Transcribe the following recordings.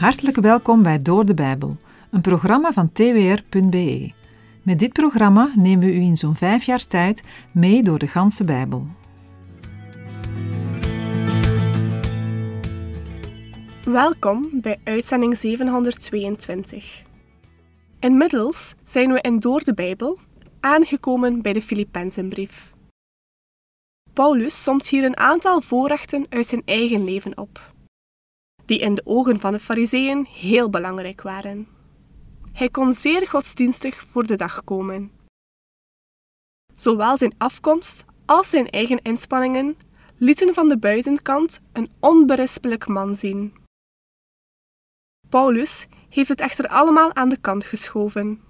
Hartelijk welkom bij Door de Bijbel, een programma van twr.be. Met dit programma nemen we u in zo'n vijf jaar tijd mee door de ganse Bijbel. Welkom bij uitzending 722. Inmiddels zijn we in Door de Bijbel aangekomen bij de Filippenzenbrief. Paulus somt hier een aantal voorrechten uit zijn eigen leven op, die in de ogen van de Fariseeën heel belangrijk waren. Hij kon zeer godsdienstig voor de dag komen. Zowel zijn afkomst als zijn eigen inspanningen lieten van de buitenkant een onberispelijk man zien. Paulus heeft het echter allemaal aan de kant geschoven.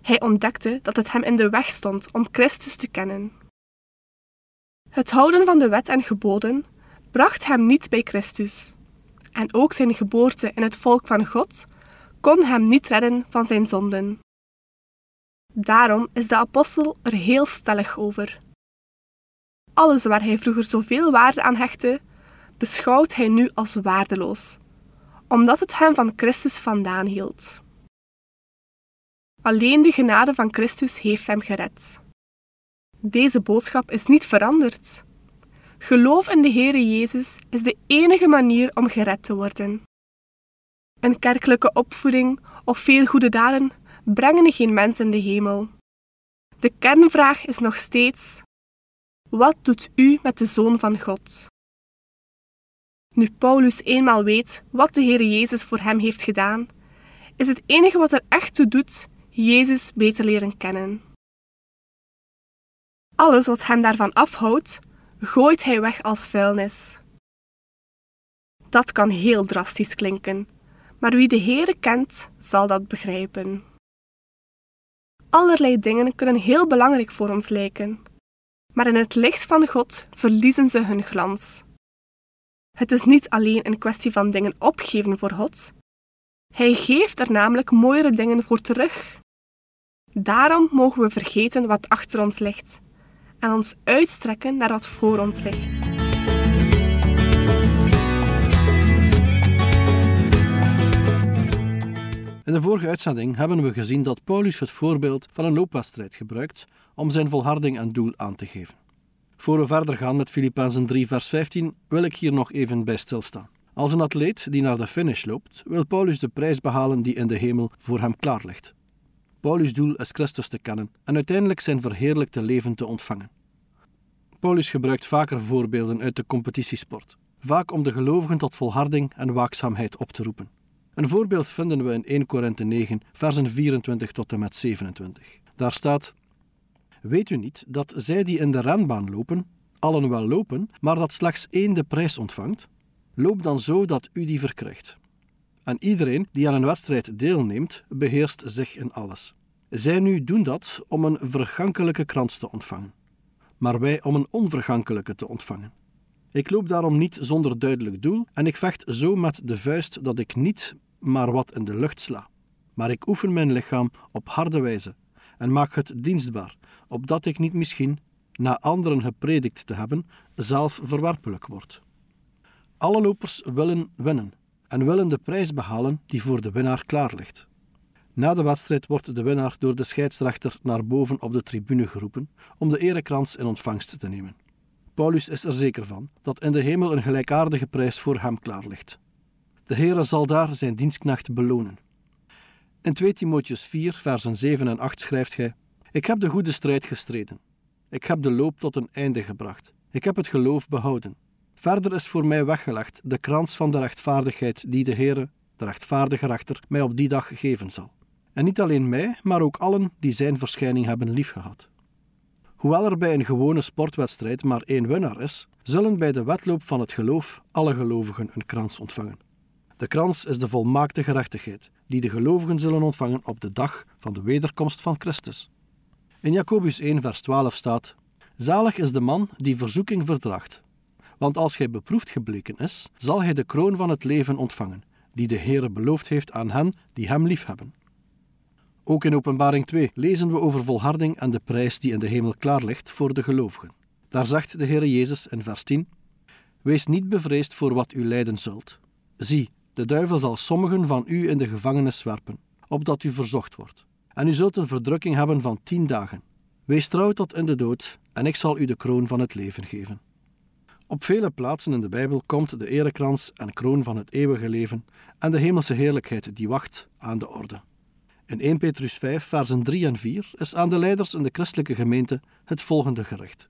Hij ontdekte dat het hem in de weg stond om Christus te kennen. Het houden van de wet en geboden bracht hem niet bij Christus, en ook zijn geboorte in het volk van God kon hem niet redden van zijn zonden. Daarom is de apostel er heel stellig over. Alles waar hij vroeger zoveel waarde aan hechtte, beschouwt hij nu als waardeloos, omdat het hem van Christus vandaan hield. Alleen de genade van Christus heeft hem gered. Deze boodschap is niet veranderd. Geloof in de Heere Jezus is de enige manier om gered te worden. Een kerkelijke opvoeding of veel goede daden brengen geen mens in de hemel. De kernvraag is nog steeds: wat doet u met de Zoon van God? Nu Paulus eenmaal weet wat de Heer Jezus voor hem heeft gedaan, is het enige wat er echt toe doet Jezus beter leren kennen. Alles wat hem daarvan afhoudt, gooit hij weg als vuilnis. Dat kan heel drastisch klinken, maar wie de Heere kent, zal dat begrijpen. Allerlei dingen kunnen heel belangrijk voor ons lijken, maar in het licht van God verliezen ze hun glans. Het is niet alleen een kwestie van dingen opgeven voor God. Hij geeft er namelijk mooiere dingen voor terug. Daarom mogen we vergeten wat achter ons ligt en ons uitstrekken naar wat voor ons ligt. In de vorige uitzending hebben we gezien dat Paulus het voorbeeld van een loopwedstrijd gebruikt om zijn volharding en doel aan te geven. Voor we verder gaan met Filippenzen 3, vers 15, wil ik hier nog even bij stilstaan. Als een atleet die naar de finish loopt, wil Paulus de prijs behalen die in de hemel voor hem klaar ligt. Paulus' doel is Christus te kennen en uiteindelijk zijn verheerlijkte leven te ontvangen. Paulus gebruikt vaker voorbeelden uit de competitiesport, vaak om de gelovigen tot volharding en waakzaamheid op te roepen. Een voorbeeld vinden we in 1 Korinthe 9, versen 24 tot en met 27. Daar staat: Weet u niet dat zij die in de renbaan lopen, allen wel lopen, maar dat slechts één de prijs ontvangt? Loop dan zo dat u die verkrijgt. En iedereen die aan een wedstrijd deelneemt, beheerst zich in alles. Zij nu doen dat om een vergankelijke krans te ontvangen, maar wij om een onvergankelijke te ontvangen. Ik loop daarom niet zonder duidelijk doel en ik vecht zo met de vuist dat ik niet maar wat in de lucht sla. Maar ik oefen mijn lichaam op harde wijze en maak het dienstbaar, opdat ik niet misschien, na anderen gepredikt te hebben, zelf verwerpelijk word. Alle lopers willen winnen en willen de prijs behalen die voor de winnaar klaar ligt. Na de wedstrijd wordt de winnaar door de scheidsrechter naar boven op de tribune geroepen om de erekrans in ontvangst te nemen. Paulus is er zeker van dat in de hemel een gelijkaardige prijs voor hem klaar ligt. De Heere zal daar zijn dienstknecht belonen. In 2 Timotheus 4, versen 7 en 8 schrijft hij: Ik heb de goede strijd gestreden. Ik heb de loop tot een einde gebracht. Ik heb het geloof behouden. Verder is voor mij weggelegd de krans van de rechtvaardigheid die de Heere, de rechtvaardige rechter, mij op die dag geven zal. En niet alleen mij, maar ook allen die zijn verschijning hebben liefgehad. Hoewel er bij een gewone sportwedstrijd maar één winnaar is, zullen bij de wedloop van het geloof alle gelovigen een krans ontvangen. De krans is de volmaakte gerechtigheid, die de gelovigen zullen ontvangen op de dag van de wederkomst van Christus. In Jacobus 1, vers 12 staat: Zalig is de man die verzoeking verdraagt. Want als hij beproefd gebleken is, zal hij de kroon van het leven ontvangen, die de Heere beloofd heeft aan hen die hem liefhebben. Ook in Openbaring 2 lezen we over volharding en de prijs die in de hemel klaar ligt voor de gelovigen. Daar zegt de Heere Jezus in vers 10: Wees niet bevreesd voor wat u lijden zult. Zie, De duivel zal sommigen van u in de gevangenis werpen, opdat u verzocht wordt. En u zult een verdrukking hebben van tien dagen. Wees trouw tot in de dood, en ik zal u de kroon van het leven geven. Op vele plaatsen in de Bijbel komt de erekrans en kroon van het eeuwige leven en de hemelse heerlijkheid die wacht aan de orde. In 1 Petrus 5, versen 3 en 4 is aan de leiders in de christelijke gemeente het volgende gericht.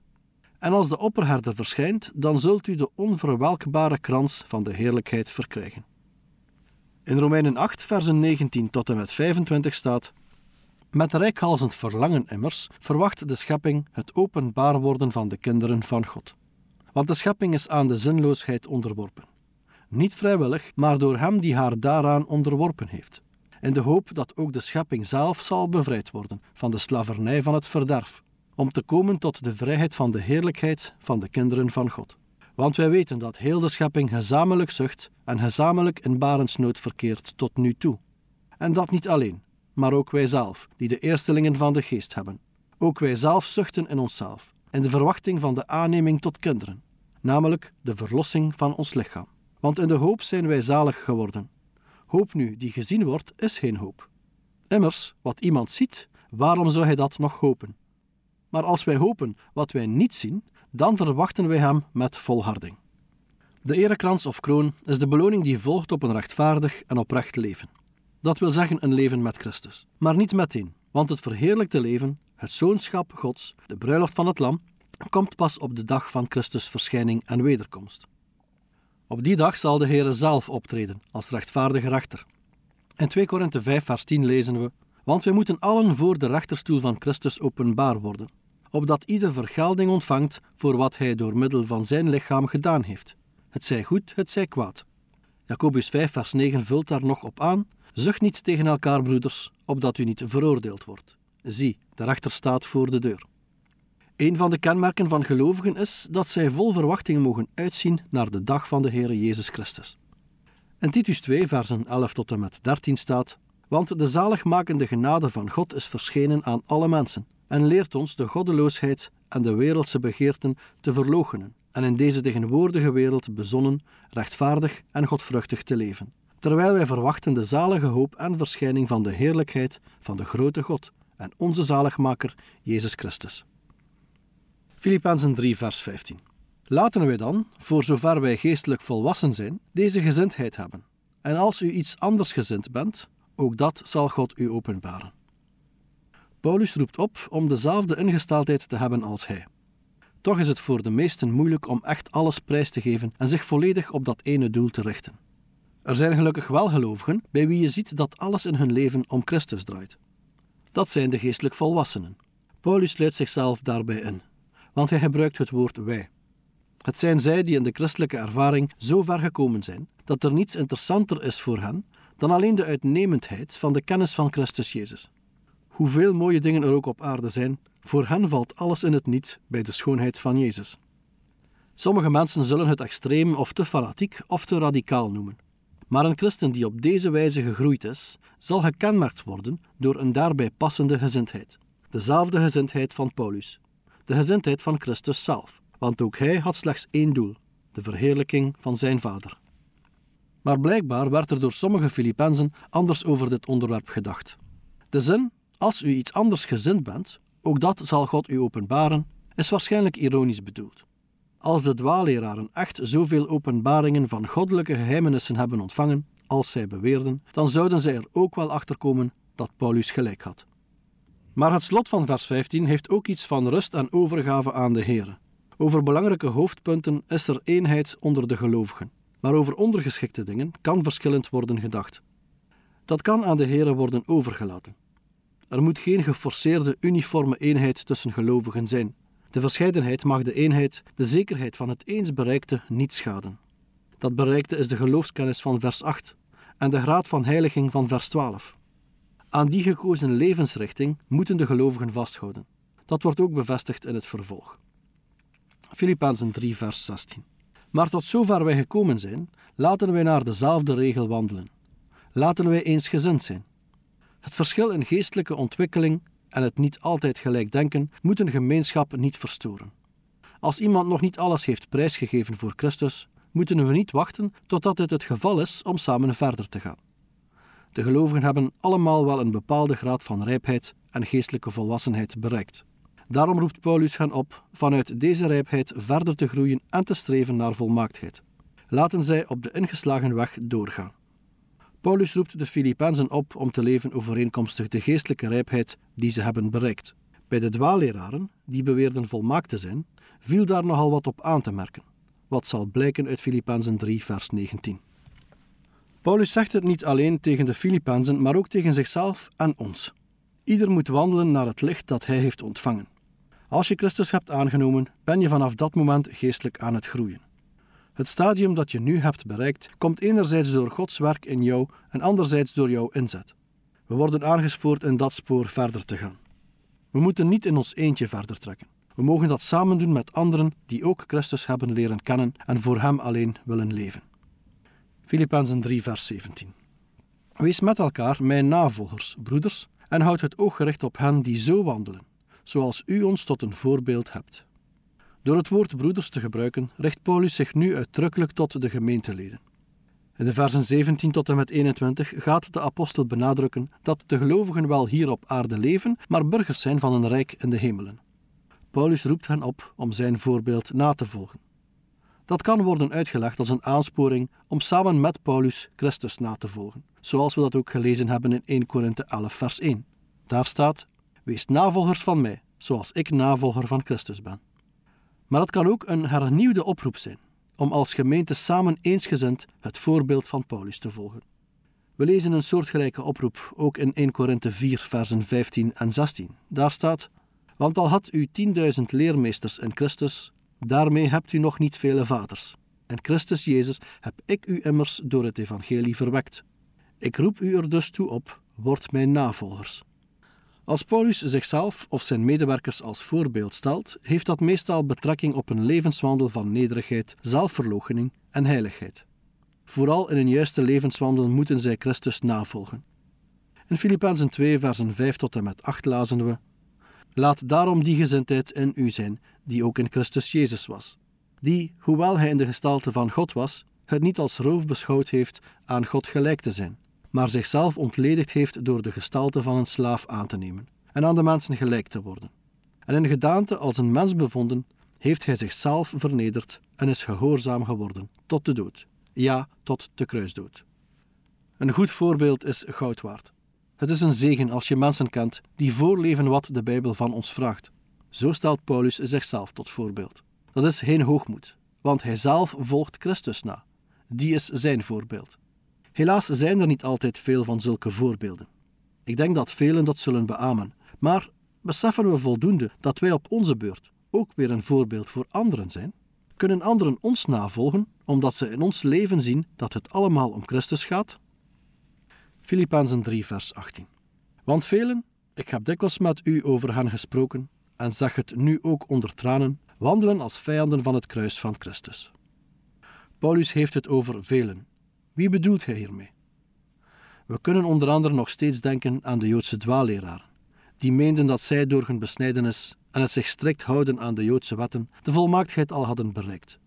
En als de opperherder verschijnt, dan zult u de onverwelkbare krans van de heerlijkheid verkrijgen. In Romeinen 8, versen 19 tot en met 25 staat: Met rijkhalzend verlangen immers verwacht de schepping het openbaar worden van de kinderen van God. Want de schepping is aan de zinloosheid onderworpen. Niet vrijwillig, maar door hem die haar daaraan onderworpen heeft. In de hoop dat ook de schepping zelf zal bevrijd worden van de slavernij van het verderf, om te komen tot de vrijheid van de heerlijkheid van de kinderen van God. Want wij weten dat heel de schepping gezamenlijk zucht en gezamenlijk in barensnood verkeert tot nu toe. En dat niet alleen, maar ook wij zelf, die de eerstelingen van de geest hebben. Ook wij zelf zuchten in onszelf, in de verwachting van de aanneming tot kinderen, namelijk de verlossing van ons lichaam. Want in de hoop zijn wij zalig geworden. Hoop nu die gezien wordt, is geen hoop. Immers, wat iemand ziet, waarom zou hij dat nog hopen? Maar als wij hopen wat wij niet zien, dan verwachten wij hem met volharding. De erekrans of kroon is de beloning die volgt op een rechtvaardig en oprecht leven. Dat wil zeggen een leven met Christus, maar niet meteen, want het verheerlijkte leven, het zoonschap Gods, de bruiloft van het Lam, komt pas op de dag van Christus verschijning en wederkomst. Op die dag zal de Heere zelf optreden als rechtvaardige rechter. In 2 Korinthe 5 vers 10 lezen we: Want wij moeten allen voor de rechterstoel van Christus openbaar worden, opdat ieder vergelding ontvangt voor wat hij door middel van zijn lichaam gedaan heeft. Het zij goed, het zij kwaad. Jacobus 5 vers 9 vult daar nog op aan: Zucht niet tegen elkaar, broeders, opdat u niet veroordeeld wordt. Zie, de rechter staat voor de deur. Een van de kenmerken van gelovigen is dat zij vol verwachting mogen uitzien naar de dag van de Heer Jezus Christus. In Titus 2, versen 11 tot en met 13 staat: Want de zaligmakende genade van God is verschenen aan alle mensen en leert ons de goddeloosheid en de wereldse begeerten te verloochenen en in deze tegenwoordige wereld bezonnen, rechtvaardig en godvruchtig te leven, terwijl wij verwachten de zalige hoop en verschijning van de heerlijkheid van de grote God en onze zaligmaker Jezus Christus. Filippenzen 3, vers 15. Laten wij dan, voor zover wij geestelijk volwassen zijn, deze gezindheid hebben. En als u iets anders gezind bent, ook dat zal God u openbaren. Paulus roept op om dezelfde ingesteldheid te hebben als hij. Toch is het voor de meesten moeilijk om echt alles prijs te geven en zich volledig op dat ene doel te richten. Er zijn gelukkig wel gelovigen bij wie je ziet dat alles in hun leven om Christus draait. Dat zijn de geestelijk volwassenen. Paulus sluit zichzelf daarbij in want hij gebruikt het woord wij. Het zijn zij die in de christelijke ervaring zo ver gekomen zijn dat er niets interessanter is voor hen dan alleen de uitnemendheid van de kennis van Christus Jezus. Hoeveel mooie dingen er ook op aarde zijn, voor hen valt alles in het niet bij de schoonheid van Jezus. Sommige mensen zullen het extreem of te fanatiek of te radicaal noemen. Maar een christen die op deze wijze gegroeid is, zal gekenmerkt worden door een daarbij passende gezindheid. Dezelfde gezindheid van Paulus, de gezindheid van Christus zelf, want ook hij had slechts één doel: de verheerlijking van zijn Vader. Maar blijkbaar werd er door sommige Filippenzen anders over dit onderwerp gedacht. De zin, als u iets anders gezind bent, ook dat zal God u openbaren, is waarschijnlijk ironisch bedoeld. Als de dwaalleraren echt zoveel openbaringen van goddelijke geheimenissen hebben ontvangen, als zij beweerden, dan zouden zij er ook wel achter komen dat Paulus gelijk had. Maar het slot van vers 15 heeft ook iets van rust en overgave aan de Heer. Over belangrijke hoofdpunten is er eenheid onder de gelovigen, maar over ondergeschikte dingen kan verschillend worden gedacht. Dat kan aan de Heer worden overgelaten. Er moet geen geforceerde uniforme eenheid tussen gelovigen zijn. De verscheidenheid mag de eenheid, de zekerheid van het eens bereikte, niet schaden. Dat bereikte is de geloofskennis van vers 8 en de graad van heiliging van vers 12. Aan die gekozen levensrichting moeten de gelovigen vasthouden. Dat wordt ook bevestigd in het vervolg. Filippenzen 3, vers 16. Maar tot zover wij gekomen zijn, laten wij naar dezelfde regel wandelen. Laten wij eensgezind zijn. Het verschil in geestelijke ontwikkeling en het niet altijd gelijk denken moeten gemeenschap niet verstoren. Als iemand nog niet alles heeft prijsgegeven voor Christus, moeten we niet wachten totdat dit het geval is om samen verder te gaan. De gelovigen hebben allemaal wel een bepaalde graad van rijpheid en geestelijke volwassenheid bereikt. Daarom roept Paulus hen op vanuit deze rijpheid verder te groeien en te streven naar volmaaktheid. Laten zij op de ingeslagen weg doorgaan. Paulus roept de Filippenzen op om te leven overeenkomstig de geestelijke rijpheid die ze hebben bereikt. Bij de dwaalleraren, die beweerden volmaakt te zijn, viel daar nogal wat op aan te merken, wat zal blijken uit Filippenzen 3, vers 19. Paulus zegt het niet alleen tegen de Filippenzen, maar ook tegen zichzelf en ons. Ieder moet wandelen naar het licht dat hij heeft ontvangen. Als je Christus hebt aangenomen, ben je vanaf dat moment geestelijk aan het groeien. Het stadium dat je nu hebt bereikt, komt enerzijds door Gods werk in jou en anderzijds door jouw inzet. We worden aangespoord in dat spoor verder te gaan. We moeten niet in ons eentje verder trekken. We mogen dat samen doen met anderen die ook Christus hebben leren kennen en voor Hem alleen willen leven. Filippenzen 3, vers 17. Wees met elkaar mijn navolgers, broeders, en houd het oog gericht op hen die zo wandelen, zoals u ons tot een voorbeeld hebt. Door het woord broeders te gebruiken, richt Paulus zich nu uitdrukkelijk tot de gemeenteleden. In de versen 17 tot en met 21 gaat de apostel benadrukken dat de gelovigen wel hier op aarde leven, maar burgers zijn van een rijk in de hemelen. Paulus roept hen op om zijn voorbeeld na te volgen. Dat kan worden uitgelegd als een aansporing om samen met Paulus Christus na te volgen, zoals we dat ook gelezen hebben in 1 Korinthe 11 vers 1. Daar staat: Wees navolgers van mij, zoals ik navolger van Christus ben. Maar het kan ook een hernieuwde oproep zijn om als gemeente samen eensgezind het voorbeeld van Paulus te volgen. We lezen een soortgelijke oproep ook in 1 Korinthe 4, versen 15 en 16. Daar staat: Want al had u tienduizend leermeesters in Christus, daarmee hebt u nog niet vele vaders. En Christus Jezus heb ik u immers door het evangelie verwekt. Ik roep u er dus toe op, word mijn navolgers. Als Paulus zichzelf of zijn medewerkers als voorbeeld stelt, heeft dat meestal betrekking op een levenswandel van nederigheid, zelfverloochening en heiligheid. Vooral in een juiste levenswandel moeten zij Christus navolgen. In Filippenzen 2, versen 5 tot en met 8 lazen we: Laat daarom die gezindheid in u zijn, die ook in Christus Jezus was, die, hoewel hij in de gestalte van God was, het niet als roof beschouwd heeft aan God gelijk te zijn maar zichzelf ontledigd heeft door de gestalte van een slaaf aan te nemen en aan de mensen gelijk te worden. En in gedaante als een mens bevonden, heeft hij zichzelf vernederd en is gehoorzaam geworden tot de dood, ja, tot de kruisdood. Een goed voorbeeld is goud waard. Het is een zegen als je mensen kent die voorleven wat de Bijbel van ons vraagt. Zo stelt Paulus zichzelf tot voorbeeld. Dat is geen hoogmoed, want hij zelf volgt Christus na. Die is zijn voorbeeld. Helaas zijn er niet altijd veel van zulke voorbeelden. Ik denk dat velen dat zullen beamen, maar beseffen we voldoende dat wij op onze beurt ook weer een voorbeeld voor anderen zijn? Kunnen anderen ons navolgen omdat ze in ons leven zien dat het allemaal om Christus gaat? Filippenzen 3, vers 18. Want velen, ik heb dikwijls met u over hen gesproken en zeg het nu ook onder tranen, wandelen als vijanden van het kruis van Christus. Paulus heeft het over velen, wie bedoelt hij hiermee? We kunnen onder andere nog steeds denken aan de Joodse dwaalleraren, die meenden dat zij door hun besnijdenis en het zich strikt houden aan de Joodse wetten de volmaaktheid al hadden bereikt.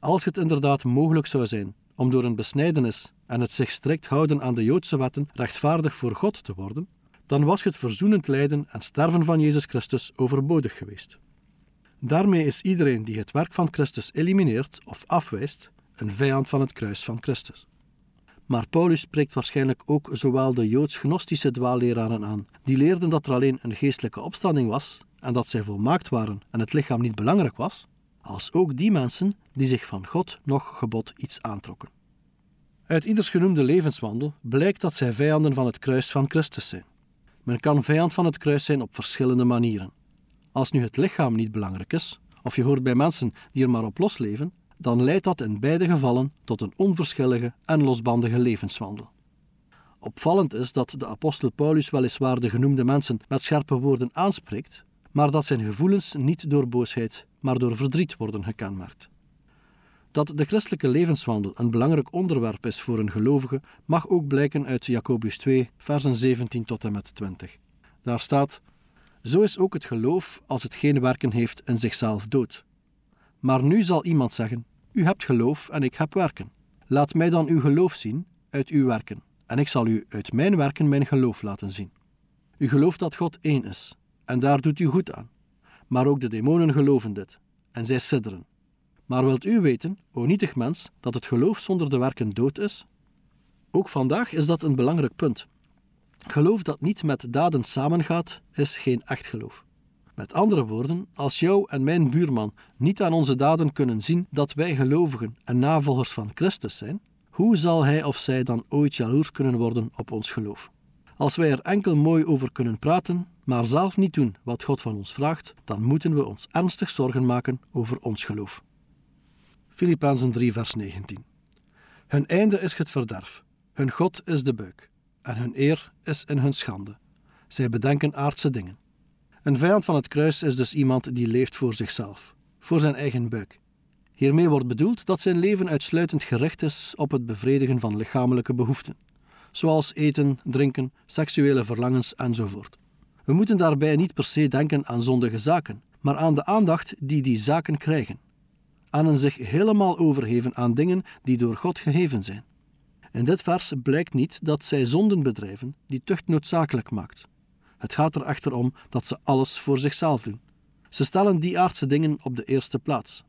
Als het inderdaad mogelijk zou zijn om door een besnijdenis en het zich strikt houden aan de Joodse wetten rechtvaardig voor God te worden, dan was het verzoenend lijden en sterven van Jezus Christus overbodig geweest. Daarmee is iedereen die het werk van Christus elimineert of afwijst, een vijand van het kruis van Christus. Maar Paulus spreekt waarschijnlijk ook zowel de joods-gnostische dwaalleraren aan, die leerden dat er alleen een geestelijke opstanding was en dat zij volmaakt waren en het lichaam niet belangrijk was, als ook die mensen die zich van God nog gebod iets aantrokken. Uit ieders genoemde levenswandel blijkt dat zij vijanden van het kruis van Christus zijn. Men kan vijand van het kruis zijn op verschillende manieren. Als nu het lichaam niet belangrijk is, of je hoort bij mensen die er maar op losleven, dan leidt dat in beide gevallen tot een onverschillige en losbandige levenswandel. Opvallend is dat de apostel Paulus weliswaar de genoemde mensen met scherpe woorden aanspreekt, maar dat zijn gevoelens niet door boosheid, maar door verdriet worden gekenmerkt. Dat de christelijke levenswandel een belangrijk onderwerp is voor een gelovige, mag ook blijken uit Jacobus 2, versen 17 tot en met 20. Daar staat: Zo is ook het geloof, als het geen werken heeft, in zichzelf dood. Maar nu zal iemand zeggen: U hebt geloof en ik heb werken. Laat mij dan uw geloof zien uit uw werken, en ik zal u uit mijn werken mijn geloof laten zien. U gelooft dat God één is, en daar doet u goed aan. Maar ook de demonen geloven dit, en zij sidderen. Maar wilt u weten, o nietig mens, dat het geloof zonder de werken dood is? Ook vandaag is dat een belangrijk punt. Geloof dat niet met daden samengaat, is geen echt geloof. Met andere woorden, als jou en mijn buurman niet aan onze daden kunnen zien dat wij gelovigen en navolgers van Christus zijn, hoe zal hij of zij dan ooit jaloers kunnen worden op ons geloof? Als wij er enkel mooi over kunnen praten, maar zelf niet doen wat God van ons vraagt, dan moeten we ons ernstig zorgen maken over ons geloof. Filippenzen 3, vers 19. Hun einde is het verderf, hun God is de buik, en hun eer is in hun schande. Zij bedenken aardse dingen. Een vijand van het kruis is dus iemand die leeft voor zichzelf, voor zijn eigen buik. Hiermee wordt bedoeld dat zijn leven uitsluitend gericht is op het bevredigen van lichamelijke behoeften, zoals eten, drinken, seksuele verlangens enzovoort. We moeten daarbij niet per se denken aan zondige zaken, maar aan de aandacht die die zaken krijgen, aan een zich helemaal overgeven aan dingen die door God gegeven zijn. In dit vers blijkt niet dat zij zonden bedrijven die tucht noodzakelijk maakt. Het gaat er echter om dat ze alles voor zichzelf doen. Ze stellen die aardse dingen op de eerste plaats.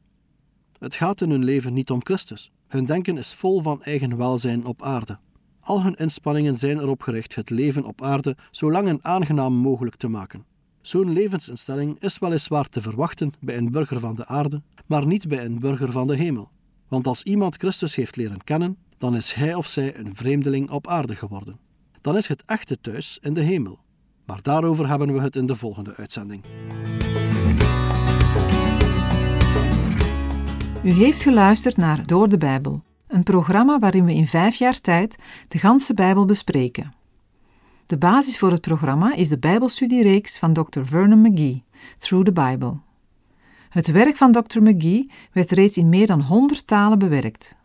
Het gaat in hun leven niet om Christus. Hun denken is vol van eigen welzijn op aarde. Al hun inspanningen zijn erop gericht het leven op aarde zo lang en aangenaam mogelijk te maken. Zo'n levensinstelling is weliswaar te verwachten bij een burger van de aarde, maar niet bij een burger van de hemel. Want als iemand Christus heeft leren kennen, dan is hij of zij een vreemdeling op aarde geworden. Dan is het echte thuis in de hemel. Maar daarover hebben we het in de volgende uitzending. U heeft geluisterd naar Door de Bijbel, een programma waarin we in vijf jaar tijd de ganse Bijbel bespreken. De basis voor het programma is de Bijbelstudiereeks van Dr. Vernon McGee, Through the Bible. Het werk van Dr. McGee werd reeds in meer dan 100 talen bewerkt.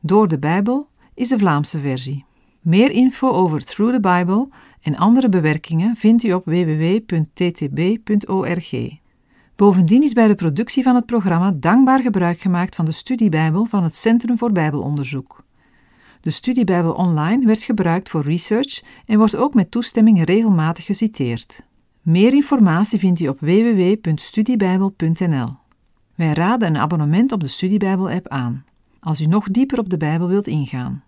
Door de Bijbel is de Vlaamse versie. Meer info over Through the Bible en andere bewerkingen vindt u op www.ttb.org. Bovendien is bij de productie van het programma dankbaar gebruik gemaakt van de studiebijbel van het Centrum voor Bijbelonderzoek. De studiebijbel online werd gebruikt voor research en wordt ook met toestemming regelmatig geciteerd. Meer informatie vindt u op www.studiebijbel.nl. Wij raden een abonnement op de Studiebijbel-app aan, als u nog dieper op de Bijbel wilt ingaan.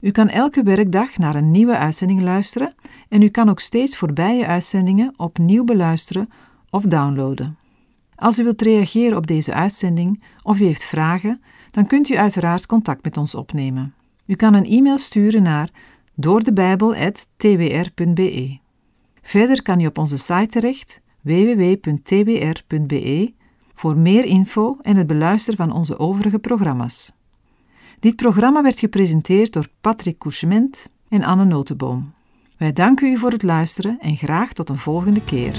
U kan elke werkdag naar een nieuwe uitzending luisteren en u kan ook steeds voorbije uitzendingen opnieuw beluisteren of downloaden. Als u wilt reageren op deze uitzending of u heeft vragen, dan kunt u uiteraard contact met ons opnemen. U kan een e-mail sturen naar doordebijbel.twr.be. Verder kan u op onze site terecht www.twr.be voor meer info en het beluisteren van onze overige programma's. Dit programma werd gepresenteerd door Patrick Couchement en Anne Notenboom. Wij danken u voor het luisteren en graag tot een volgende keer.